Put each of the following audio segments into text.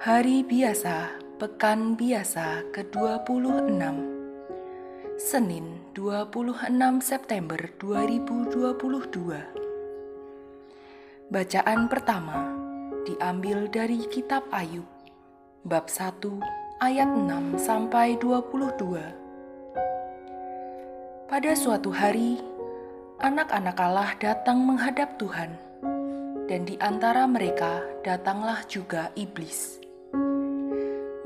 Hari biasa, pekan biasa ke-26. Senin 26 September 2022 Bacaan pertama diambil dari kitab Ayub bab 1 ayat 6 sampai 22 Pada suatu hari anak-anak Allah datang menghadap Tuhan dan di antara mereka datanglah juga iblis.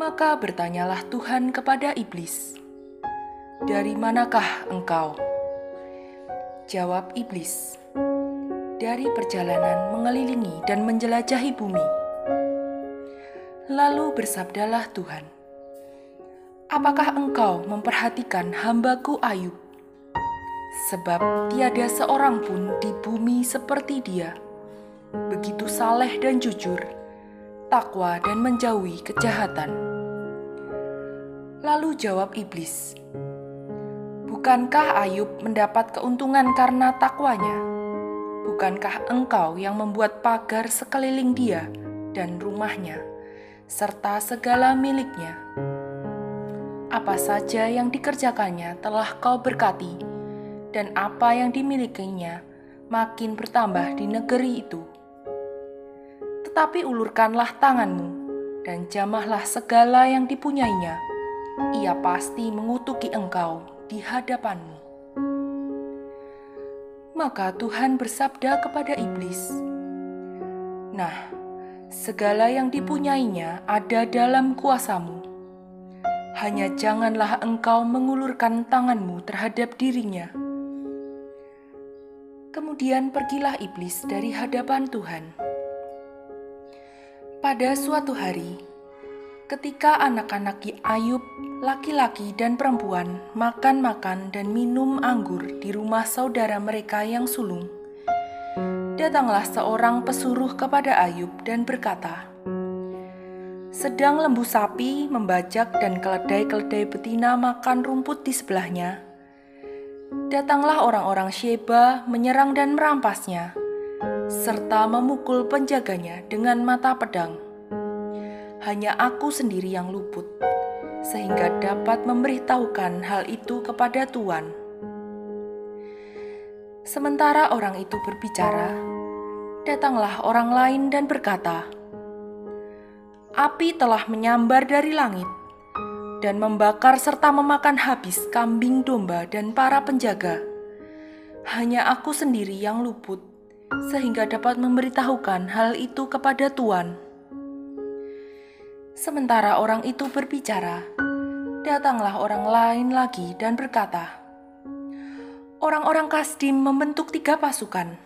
Maka bertanyalah Tuhan kepada iblis, "Dari manakah engkau?" Jawab iblis, "Dari perjalanan mengelilingi dan menjelajahi bumi." Lalu bersabdalah Tuhan, "Apakah engkau memperhatikan hambaku Ayub? Sebab tiada seorang pun di bumi seperti dia." begitu saleh dan jujur, takwa dan menjauhi kejahatan. Lalu jawab iblis, Bukankah Ayub mendapat keuntungan karena takwanya? Bukankah engkau yang membuat pagar sekeliling dia dan rumahnya, serta segala miliknya? Apa saja yang dikerjakannya telah kau berkati, dan apa yang dimilikinya makin bertambah di negeri itu tetapi ulurkanlah tanganmu dan jamahlah segala yang dipunyainya. Ia pasti mengutuki engkau di hadapanmu. Maka Tuhan bersabda kepada iblis, "Nah, segala yang dipunyainya ada dalam kuasamu. Hanya janganlah engkau mengulurkan tanganmu terhadap dirinya." Kemudian pergilah iblis dari hadapan Tuhan. Pada suatu hari, ketika anak-anak Ayub, laki-laki dan perempuan, makan-makan dan minum anggur di rumah saudara mereka yang sulung, datanglah seorang pesuruh kepada Ayub dan berkata, "Sedang lembu sapi membajak dan keledai-keledai betina makan rumput di sebelahnya. Datanglah orang-orang Sheba menyerang dan merampasnya." serta memukul penjaganya dengan mata pedang. Hanya aku sendiri yang luput, sehingga dapat memberitahukan hal itu kepada Tuan. Sementara orang itu berbicara, datanglah orang lain dan berkata, "Api telah menyambar dari langit dan membakar serta memakan habis kambing domba dan para penjaga. Hanya aku sendiri yang luput." sehingga dapat memberitahukan hal itu kepada Tuan. Sementara orang itu berbicara, datanglah orang lain lagi dan berkata, Orang-orang Kasdim membentuk tiga pasukan,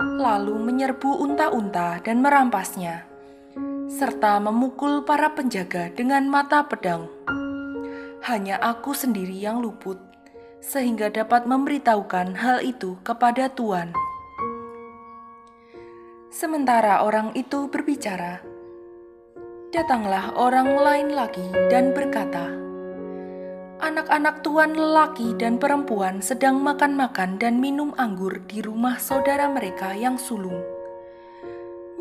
lalu menyerbu unta-unta dan merampasnya, serta memukul para penjaga dengan mata pedang. Hanya aku sendiri yang luput, sehingga dapat memberitahukan hal itu kepada Tuan. Sementara orang itu berbicara, datanglah orang lain lagi dan berkata, "Anak-anak tuan lelaki dan perempuan sedang makan-makan dan minum anggur di rumah saudara mereka yang sulung."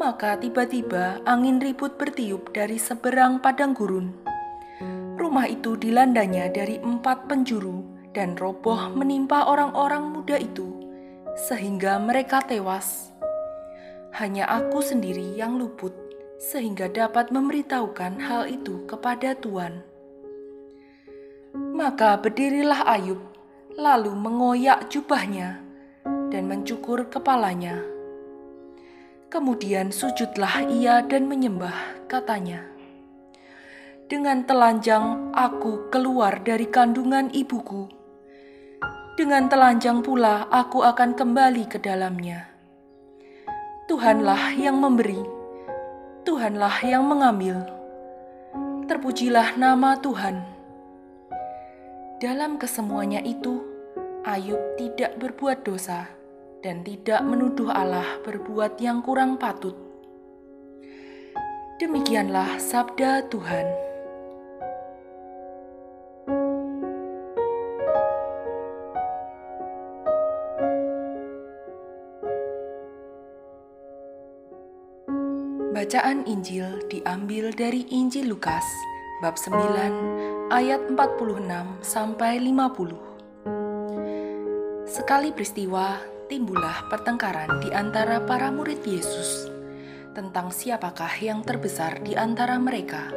Maka tiba-tiba angin ribut bertiup dari seberang padang gurun. Rumah itu dilandanya dari empat penjuru dan roboh menimpa orang-orang muda itu, sehingga mereka tewas hanya aku sendiri yang luput, sehingga dapat memberitahukan hal itu kepada Tuhan. Maka berdirilah Ayub, lalu mengoyak jubahnya dan mencukur kepalanya. Kemudian sujudlah ia dan menyembah, katanya. Dengan telanjang aku keluar dari kandungan ibuku. Dengan telanjang pula aku akan kembali ke dalamnya. Tuhanlah yang memberi, Tuhanlah yang mengambil. Terpujilah nama Tuhan. Dalam kesemuanya itu, Ayub tidak berbuat dosa dan tidak menuduh Allah berbuat yang kurang patut. Demikianlah sabda Tuhan. Bacaan Injil diambil dari Injil Lukas bab 9 ayat 46 sampai 50. Sekali peristiwa timbullah pertengkaran di antara para murid Yesus tentang siapakah yang terbesar di antara mereka.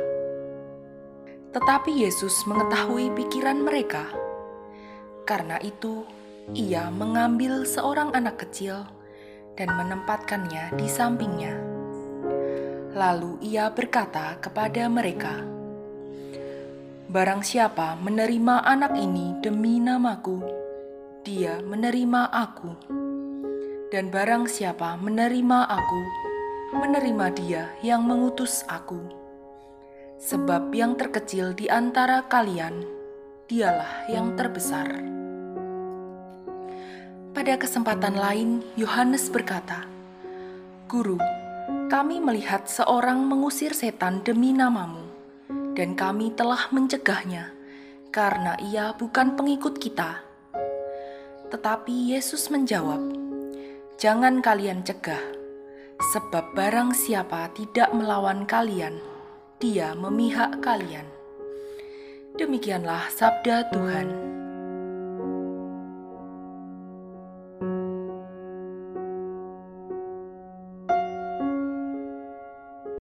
Tetapi Yesus mengetahui pikiran mereka. Karena itu, ia mengambil seorang anak kecil dan menempatkannya di sampingnya Lalu ia berkata kepada mereka, "Barang siapa menerima anak ini demi namaku, dia menerima aku, dan barang siapa menerima aku, menerima Dia yang mengutus aku. Sebab yang terkecil di antara kalian, dialah yang terbesar." Pada kesempatan lain, Yohanes berkata, "Guru, kami melihat seorang mengusir setan demi namamu, dan kami telah mencegahnya karena ia bukan pengikut kita. Tetapi Yesus menjawab, "Jangan kalian cegah, sebab barang siapa tidak melawan kalian, dia memihak kalian." Demikianlah sabda Tuhan.